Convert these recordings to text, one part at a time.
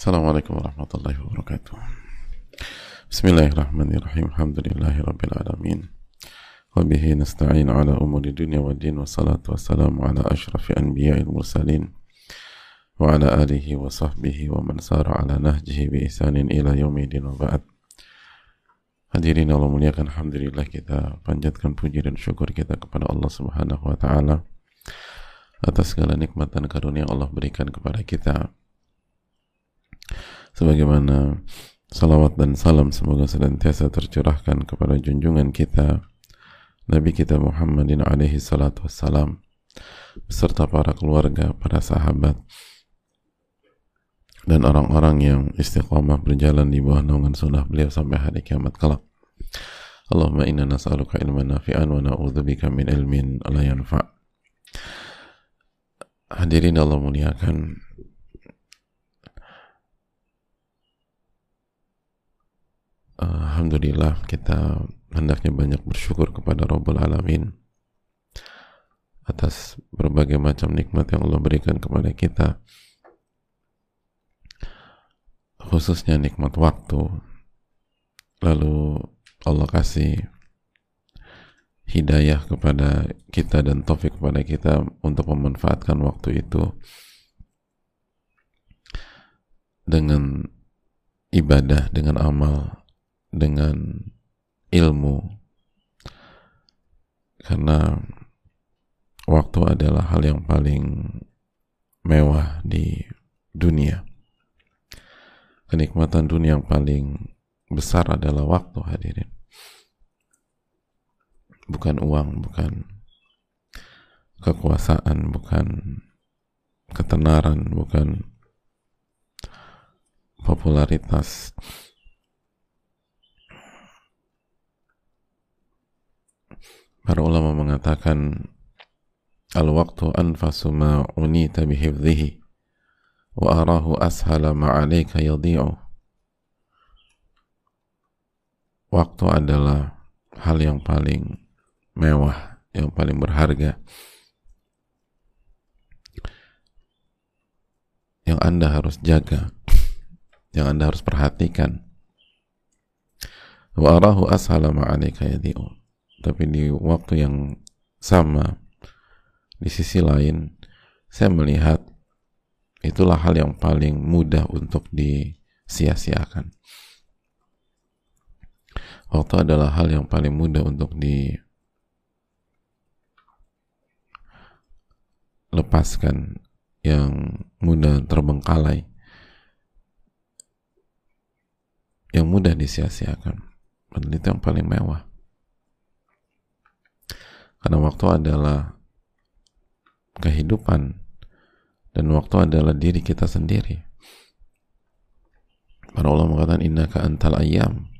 Warahmatullahi wabarakatuh. Bismillahirrahmanirrahim. Alhamdulillahi rabbil alamin. Wa bihi nasta'in ala umuri dunya wa din wa salatu wassalamu ala ashrafi anbiya'il mursalin wa ala alihi wa sahbihi wa man sara ala nahjihi bi ihsanin ila yaumidin wa ba'd. Hadirin Allah muliakan Alhamdulillah kita panjatkan puji dan syukur kita kepada Allah subhanahu wa ta'ala atas segala nikmat dan karunia Allah berikan kepada kita sebagaimana salawat dan salam semoga senantiasa tercurahkan kepada junjungan kita Nabi kita Muhammadin alaihi salatu wassalam beserta para keluarga, para sahabat dan orang-orang yang istiqamah berjalan di bawah naungan sunnah beliau sampai hari kiamat kelak. Allahumma inna nas'aluka ilman nafi'an wa na'udzubika min ilmin la yanfa'. Hadirin Allah muliakan. Alhamdulillah kita hendaknya banyak bersyukur kepada Rabbul Alamin atas berbagai macam nikmat yang Allah berikan kepada kita. Khususnya nikmat waktu. Lalu Allah kasih hidayah kepada kita dan taufik kepada kita untuk memanfaatkan waktu itu dengan ibadah, dengan amal, dengan ilmu. Karena waktu adalah hal yang paling mewah di dunia. Kenikmatan dunia yang paling besar adalah waktu hadirin. Bukan uang bukan kekuasaan bukan ketenaran bukan popularitas para ulama mengatakan al-waqtu anfasu ma unita bihifdhihi wa arahu ashala ma'alaika yadi'u. Waktu adalah hal yang paling mewah yang paling berharga. Yang anda harus jaga yang anda harus perhatikan. Wa arahu ashala ma'alaika yadi'u tapi di waktu yang sama di sisi lain saya melihat itulah hal yang paling mudah untuk disia-siakan. Waktu adalah hal yang paling mudah untuk dilepaskan, yang mudah terbengkalai, yang mudah disia-siakan. Dan itu yang paling mewah. Karena waktu adalah kehidupan dan waktu adalah diri kita sendiri. Para ulama mengatakan innaka antal ayam.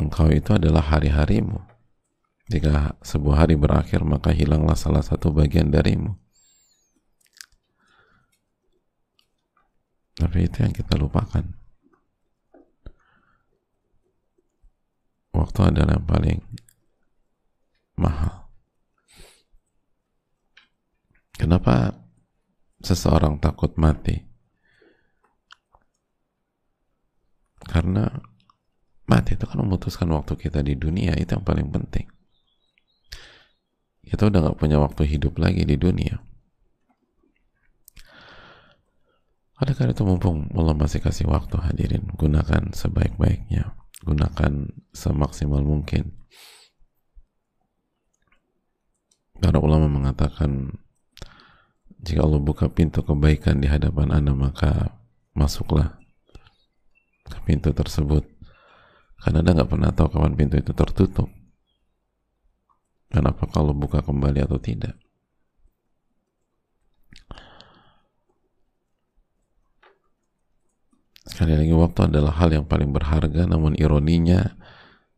Engkau itu adalah hari-harimu. Jika sebuah hari berakhir maka hilanglah salah satu bagian darimu. Tapi itu yang kita lupakan. Waktu adalah yang paling mahal. Kenapa seseorang takut mati? Karena mati itu kan memutuskan waktu kita di dunia itu yang paling penting. Kita udah gak punya waktu hidup lagi di dunia. Oleh karena itu mumpung Allah masih kasih waktu hadirin, gunakan sebaik-baiknya, gunakan semaksimal mungkin. Para ulama mengatakan jika Allah buka pintu kebaikan di hadapan Anda maka masuklah ke pintu tersebut. Karena Anda nggak pernah tahu kapan pintu itu tertutup. Dan apakah Allah buka kembali atau tidak? Sekali lagi waktu adalah hal yang paling berharga namun ironinya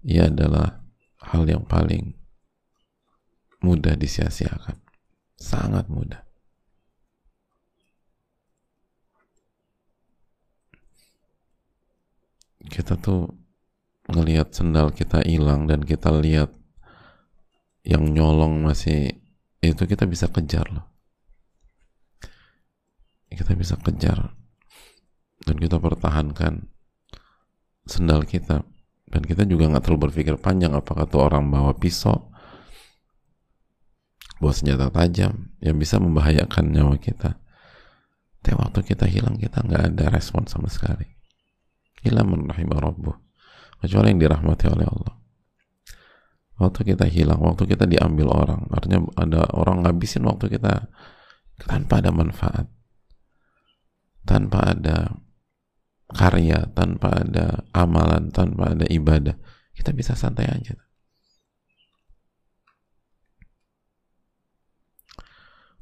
ia adalah hal yang paling mudah disia-siakan. Sangat mudah. Kita tuh ngelihat sendal kita hilang dan kita lihat yang nyolong masih itu kita bisa kejar loh. Kita bisa kejar dan kita pertahankan sendal kita. Dan kita juga nggak terlalu berpikir panjang apakah tuh orang bawa pisau bawa senjata tajam yang bisa membahayakan nyawa kita. Tapi waktu kita hilang kita nggak ada respon sama sekali. Hilang menrahimah rabbuh. Kecuali yang dirahmati oleh Allah. Waktu kita hilang waktu kita diambil orang artinya ada orang ngabisin waktu kita tanpa ada manfaat. Tanpa ada karya, tanpa ada amalan, tanpa ada ibadah, kita bisa santai aja.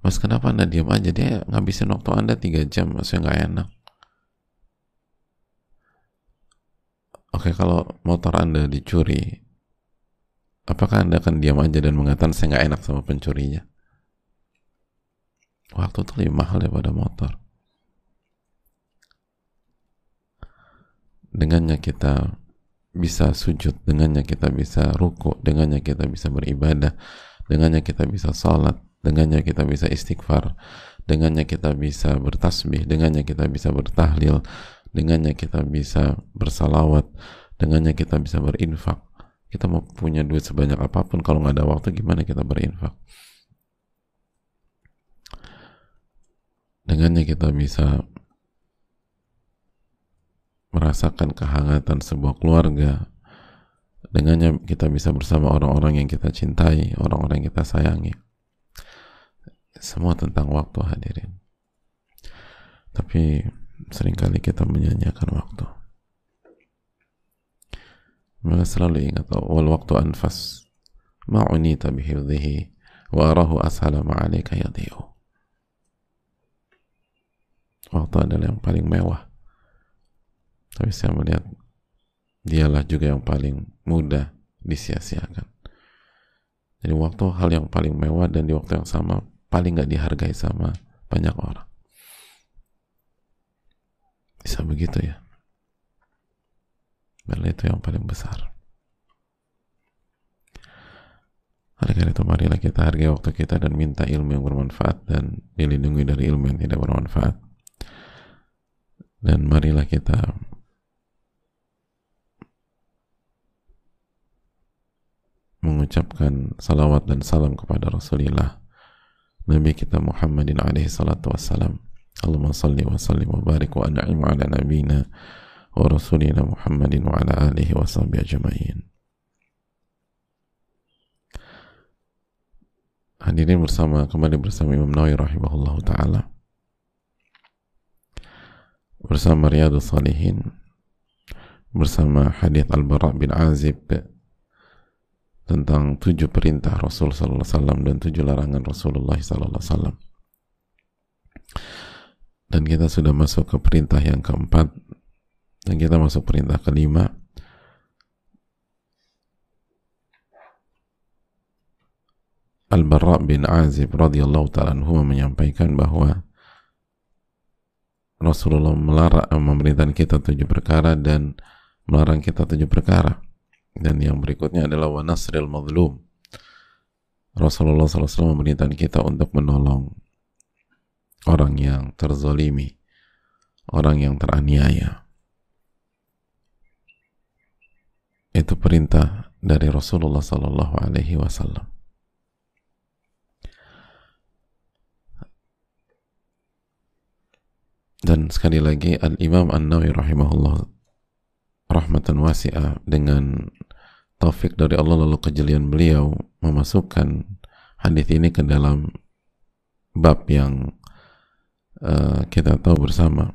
Mas kenapa anda diam aja? Dia ngabisin waktu anda tiga jam, maksudnya nggak enak. Oke, kalau motor anda dicuri, apakah anda akan diam aja dan mengatakan saya nggak enak sama pencurinya? Waktu itu lebih mahal daripada motor. dengannya kita bisa sujud, dengannya kita bisa ruku, dengannya kita bisa beribadah, dengannya kita bisa salat, dengannya kita bisa istighfar, dengannya kita bisa bertasbih, dengannya kita bisa bertahlil, dengannya kita bisa bersalawat, dengannya kita bisa berinfak. Kita mau punya duit sebanyak apa pun, kalau nggak ada waktu gimana kita berinfak? Dengannya kita bisa merasakan kehangatan sebuah keluarga. Dengannya kita bisa bersama orang-orang yang kita cintai orang-orang yang kita sayangi semua tentang waktu hadirin. Tapi sering kali kita menyanyiakan waktu. Maka selalu ingat wal waktu anfas ma'unita bihirdihi wa arahu ashala waktu adalah yang paling mewah. Tapi saya melihat dialah juga yang paling mudah disia-siakan. Jadi waktu hal yang paling mewah dan di waktu yang sama paling gak dihargai sama banyak orang. Bisa begitu ya. Padahal itu yang paling besar. Oleh itu marilah kita hargai waktu kita dan minta ilmu yang bermanfaat dan dilindungi dari ilmu yang tidak bermanfaat. Dan marilah kita mengucapkan salawat dan salam kepada Rasulullah Nabi kita Muhammadin alaihi salatu wassalam Allahumma salli wa sallim wa barik wa an'im ala nabina wa rasulina Muhammadin wa ala alihi wa sahbihi ajma'in Hadirin bersama kembali bersama Imam Nawawi rahimahullah taala bersama Riyadus Salihin bersama hadis Al-Bara bin Azib tentang tujuh perintah Rasul Sallallahu Alaihi Wasallam dan tujuh larangan Rasulullah Sallallahu Alaihi Wasallam. Dan kita sudah masuk ke perintah yang keempat dan kita masuk perintah kelima. Al-Barra bin Azib radhiyallahu taala menyampaikan bahwa Rasulullah melarang memerintahkan kita tujuh perkara dan melarang kita tujuh perkara dan yang berikutnya adalah wa nasril mazlum Rasulullah SAW memerintahkan kita untuk menolong orang yang terzolimi orang yang teraniaya itu perintah dari Rasulullah Sallallahu Alaihi Wasallam. Dan sekali lagi Al Imam An Nawawi rahimahullah rahmatan wasi'ah dengan taufik dari Allah lalu kejelian beliau memasukkan hadis ini ke dalam bab yang uh, kita tahu bersama.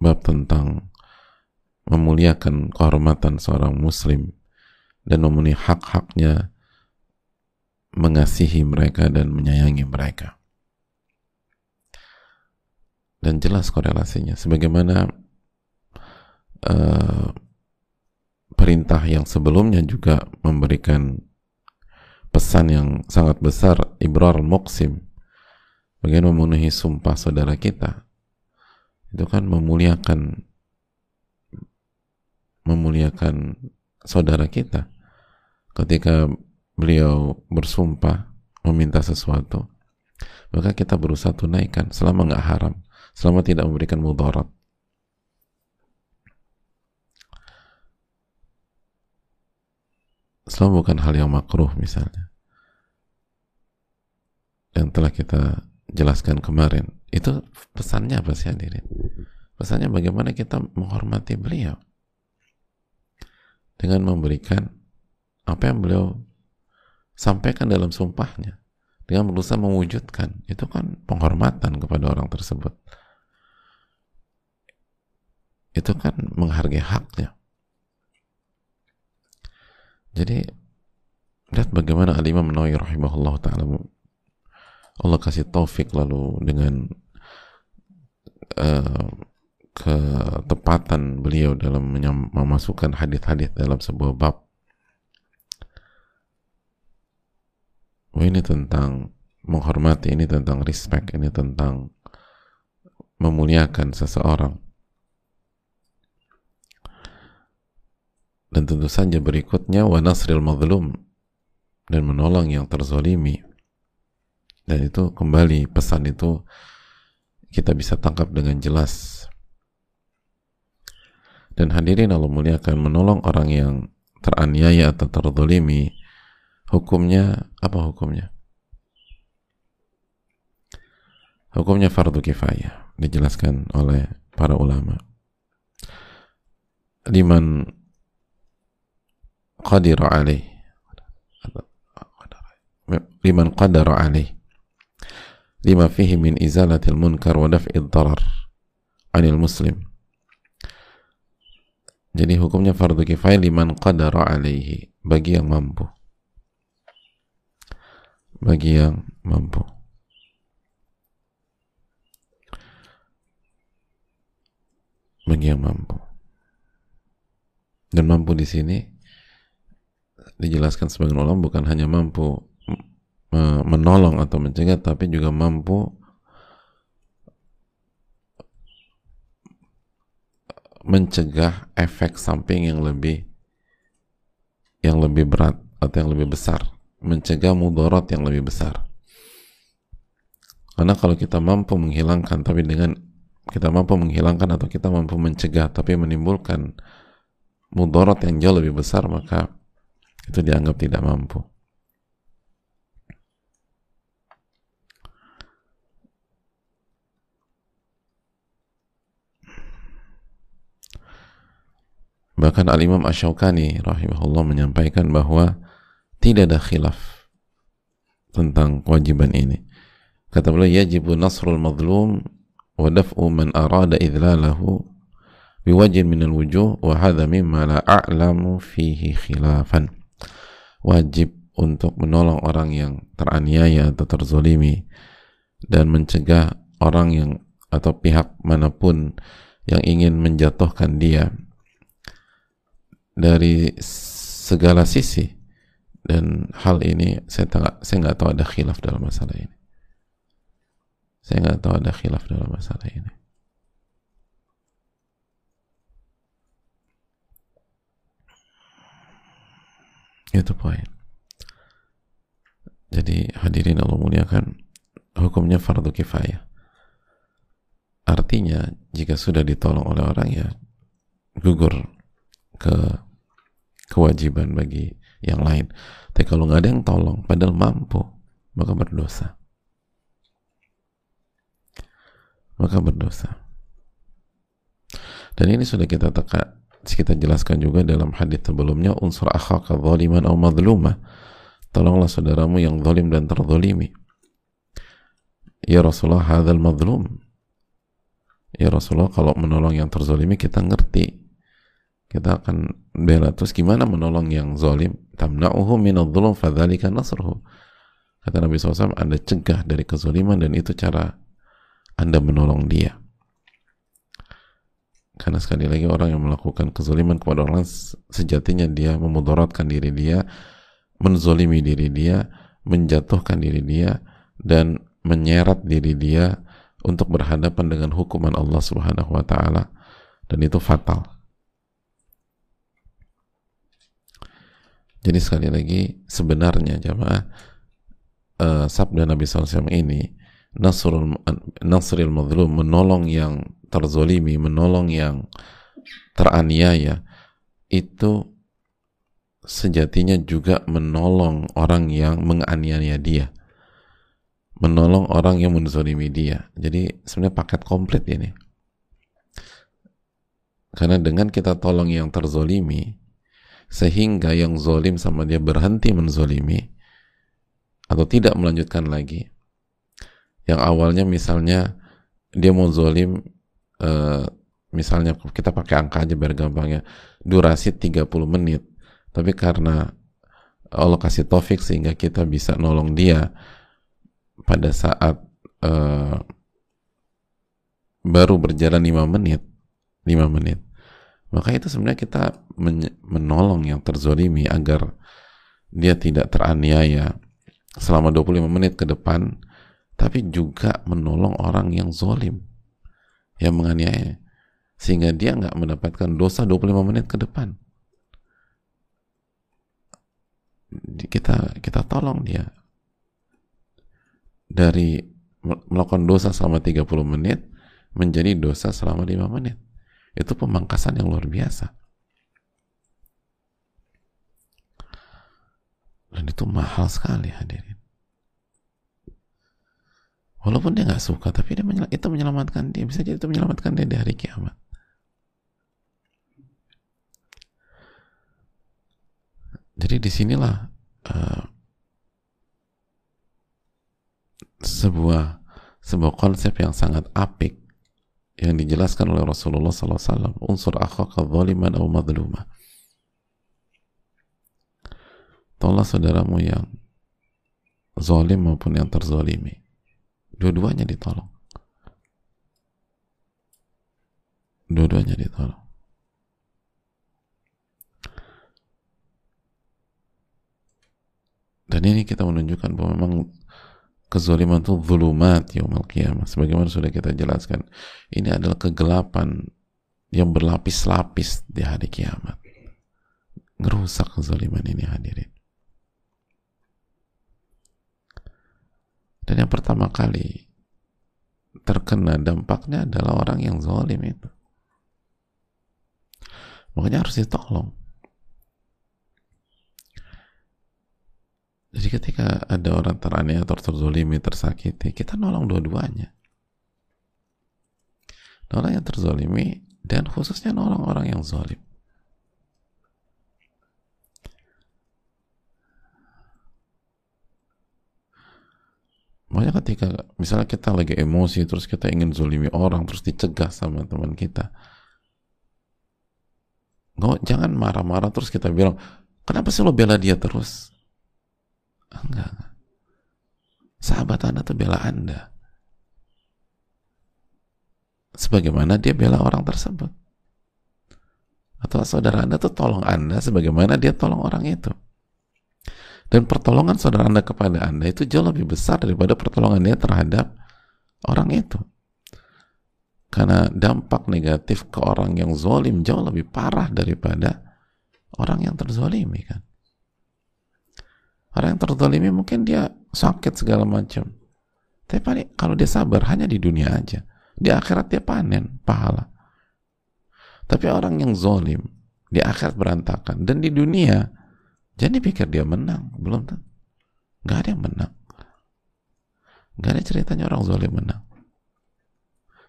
Bab tentang memuliakan kehormatan seorang muslim dan memenuhi hak-haknya mengasihi mereka dan menyayangi mereka. Dan jelas korelasinya. Sebagaimana uh, perintah yang sebelumnya juga memberikan pesan yang sangat besar ibrar muqsim. Bagaimana memenuhi sumpah saudara kita. Itu kan memuliakan memuliakan saudara kita. Ketika beliau bersumpah meminta sesuatu maka kita berusaha tunaikan selama nggak haram selama tidak memberikan mudarat. Selama bukan hal yang makruh misalnya. Yang telah kita jelaskan kemarin. Itu pesannya apa sih hadirin? Pesannya bagaimana kita menghormati beliau. Dengan memberikan apa yang beliau sampaikan dalam sumpahnya. Dengan berusaha mewujudkan. Itu kan penghormatan kepada orang tersebut. Itu kan menghargai haknya. Jadi lihat bagaimana Al-Imam Nawawi rahimahullah ta'ala Allah kasih taufik lalu dengan uh, ketepatan beliau dalam memasukkan hadis-hadis dalam sebuah bab. Oh, ini tentang menghormati, ini tentang respect, ini tentang memuliakan seseorang. Dan tentu saja berikutnya wa nasril mazlum dan menolong yang terzolimi. Dan itu kembali pesan itu kita bisa tangkap dengan jelas. Dan hadirin Allah muliakan menolong orang yang teraniaya atau terzolimi hukumnya apa hukumnya? Hukumnya fardu kifayah dijelaskan oleh para ulama. Liman qadira alaih liman qadara alaih lima fihi min izalatil munkar wa daf'id darar anil muslim. Jadi hukumnya fardu kifayah liman qadara alaihi. Bagi yang mampu. Bagi yang mampu. Bagi yang mampu. Dan mampu di sini dijelaskan sebagai ulama bukan hanya mampu menolong atau mencegah tapi juga mampu mencegah efek samping yang lebih yang lebih berat atau yang lebih besar mencegah mudorot yang lebih besar. Karena kalau kita mampu menghilangkan tapi dengan kita mampu menghilangkan atau kita mampu mencegah tapi menimbulkan mudorot yang jauh lebih besar maka itu dianggap tidak mampu. Bahkan Al-Imam Ash-Shawqani rahimahullah menyampaikan bahwa tidak ada khilaf tentang kewajiban ini. Kata beliau, yajibu nasrul madlum wa daf'u man arada idlalahu biwajin minal wujuh wa hadha mimma la a'lamu fihi khilafan wajib untuk menolong orang yang teraniaya atau terzolimi dan mencegah orang yang atau pihak mana pun yang ingin menjatuhkan dia. Dari segala sisi dan hal ini saya tak, saya nggak tahu ada khilaf dalam masalah ini. Saya nggak tahu ada khilaf dalam masalah ini Itu poin. Jadi hadirin Allah muliakan, hukumnya fardu kifayah. Artinya jika sudah ditolong oleh orang ya gugur ke kewajiban bagi yang lain. Tapi kalau nggak ada yang tolong, padahal mampu, maka berdosa. Maka berdosa. Dan ini sudah kita teka, kita jelaskan juga dalam hadis sebelumnya unsur akhaka zaliman atau madluma. Tolonglah saudaramu yang zalim dan terzalimi. Ya Rasulullah hadzal madlum. Ya Rasulullah kalau menolong yang terzalimi kita ngerti. Kita akan bela. Terus gimana menolong yang zalim? Tamna'uhu minadh-dhulum fadzalika nasruhu. Kata Nabi SAW anda cegah dari kezaliman dan itu cara anda menolong dia karena sekali lagi orang yang melakukan kezaliman kepada orang sejatinya dia memudaratkan diri dia, menzolimi diri dia, menjatuhkan diri dia, dan menyeret diri dia untuk berhadapan dengan hukuman Allah Subhanahu wa taala dan itu fatal. Jadi sekali lagi sebenarnya jamaah uh, sabda Nabi SAW ini nasrul nasril mazlum menolong yang terzolimi menolong yang teraniaya itu sejatinya juga menolong orang yang menganiaya dia. Menolong orang yang menzolimi dia. Jadi sebenarnya paket komplit ini. Karena dengan kita tolong yang terzolimi sehingga yang zolim sama dia berhenti menzolimi atau tidak melanjutkan lagi yang awalnya misalnya dia mau zolim uh, misalnya kita pakai angka aja biar gampangnya durasi 30 menit. Tapi karena Allah kasih taufik sehingga kita bisa nolong dia pada saat uh, baru berjalan 5 menit 5 menit. Maka itu sebenarnya kita menolong yang terzolimi agar dia tidak teraniaya selama 25 menit ke depan tapi juga menolong orang yang zolim yang menganiaya sehingga dia nggak mendapatkan dosa 25 menit ke depan. Kita kita tolong dia. Dari melakukan dosa selama 30 menit menjadi dosa selama 5 menit. Itu pemangkasan yang luar biasa. Dan itu mahal sekali hadirin Walaupun dia nggak suka, tapi dia menyel itu menyelamatkan dia. Bisa jadi itu menyelamatkan dia di hari kiamat. Jadi di sinilah uh, sebuah sebuah konsep yang sangat apik yang dijelaskan oleh Rasulullah SAW unsur akhaka zaliman atau madluma tolong saudaramu yang zalim maupun yang terzalimi Dua-duanya ditolong. Dua-duanya ditolong. Dan ini kita menunjukkan bahwa memang kezaliman itu zulumat yaumul qiyamah. Sebagaimana sudah kita jelaskan. Ini adalah kegelapan yang berlapis-lapis di hari kiamat. Ngerusak kezaliman ini hadirin. Dan yang pertama kali terkena dampaknya adalah orang yang zalim itu. Makanya harus ditolong. Jadi ketika ada orang teraniaya atau terzolimi, tersakiti, kita nolong dua-duanya. Nolong yang terzolimi dan khususnya nolong orang yang zalim. Makanya ketika misalnya kita lagi emosi terus kita ingin zolimi orang terus dicegah sama teman kita. Nggak, jangan marah-marah terus kita bilang, kenapa sih lo bela dia terus? Enggak, enggak. Sahabat anda tuh bela anda. Sebagaimana dia bela orang tersebut. Atau saudara anda tuh tolong anda sebagaimana dia tolong orang itu. Dan pertolongan saudara Anda kepada Anda itu jauh lebih besar daripada pertolongan dia terhadap orang itu. Karena dampak negatif ke orang yang zolim jauh lebih parah daripada orang yang terzolimi kan. Orang yang terzolimi mungkin dia sakit segala macam. Tapi kalau dia sabar hanya di dunia aja. Di akhirat dia panen pahala. Tapi orang yang zolim di akhirat berantakan dan di dunia jadi pikir dia menang, belum tentu. Gak ada yang menang. Gak ada ceritanya orang zalim menang.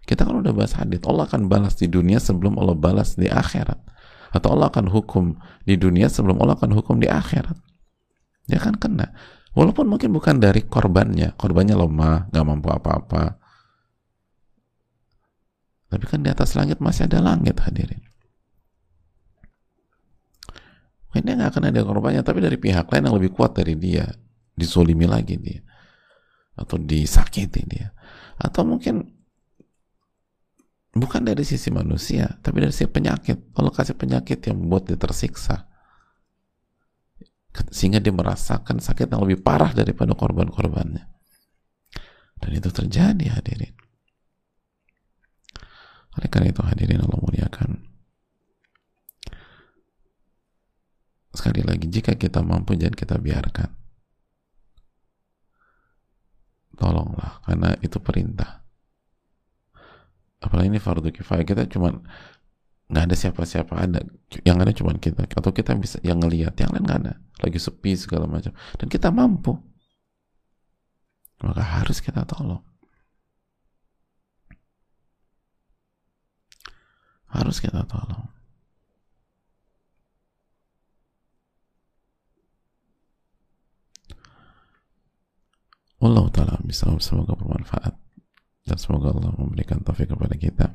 Kita kan udah bahas hadis, Allah akan balas di dunia sebelum Allah balas di akhirat. Atau Allah akan hukum di dunia sebelum Allah akan hukum di akhirat. Dia akan kena. Walaupun mungkin bukan dari korbannya, korbannya lemah, gak mampu apa-apa. Tapi kan di atas langit masih ada langit hadirin. Ini nggak akan ada korbannya, tapi dari pihak lain yang lebih kuat dari dia, disolimi lagi dia, atau disakiti dia, atau mungkin bukan dari sisi manusia, tapi dari sisi penyakit. Allah kasih penyakit yang membuat dia tersiksa, sehingga dia merasakan sakit yang lebih parah daripada korban-korbannya. Dan itu terjadi hadirin. Oleh karena itu hadirin Allah muliakan. Sekali lagi jika kita mampu jangan kita biarkan. Tolonglah karena itu perintah. Apalagi ini fardu kifayah. Kita cuma nggak ada siapa-siapa ada. Yang ada cuma kita. Atau kita bisa yang ngelihat yang lain nggak ada. Lagi sepi segala macam. Dan kita mampu. Maka harus kita tolong. Harus kita tolong Allah Ta'ala bisa semoga bermanfaat. Dan semoga Allah memberikan taufik kepada kita.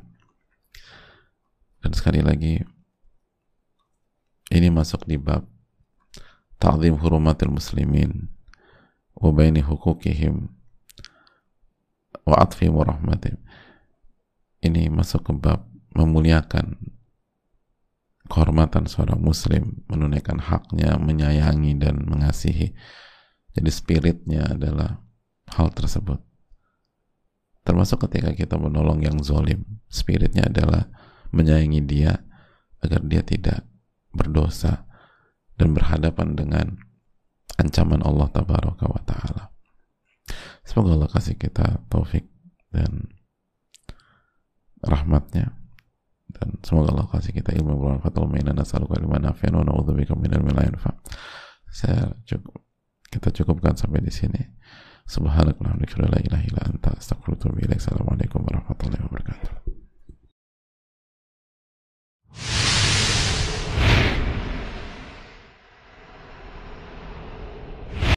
Dan sekali lagi ini masuk di bab ta'zim hurumatil muslimin wa baini hukukihim wa atfi rahmatim ini masuk ke bab memuliakan kehormatan seorang muslim menunaikan haknya menyayangi dan mengasihi. Jadi spiritnya adalah hal tersebut. Termasuk ketika kita menolong yang zolim, spiritnya adalah menyayangi dia agar dia tidak berdosa dan berhadapan dengan ancaman Allah tabaraka wa ta'ala. Semoga Allah kasih kita taufik dan rahmatnya dan semoga Allah kasih kita ilmu bermanfaat wa inna nas'aluka ilman nafi'an wa na'udzubika minal ilmi Saya cukup kita cukupkan sampai di sini. Subhanakallahumma wa la ilaha illa anta astaghfiruka wa. Assalamualaikum warahmatullahi wabarakatuh.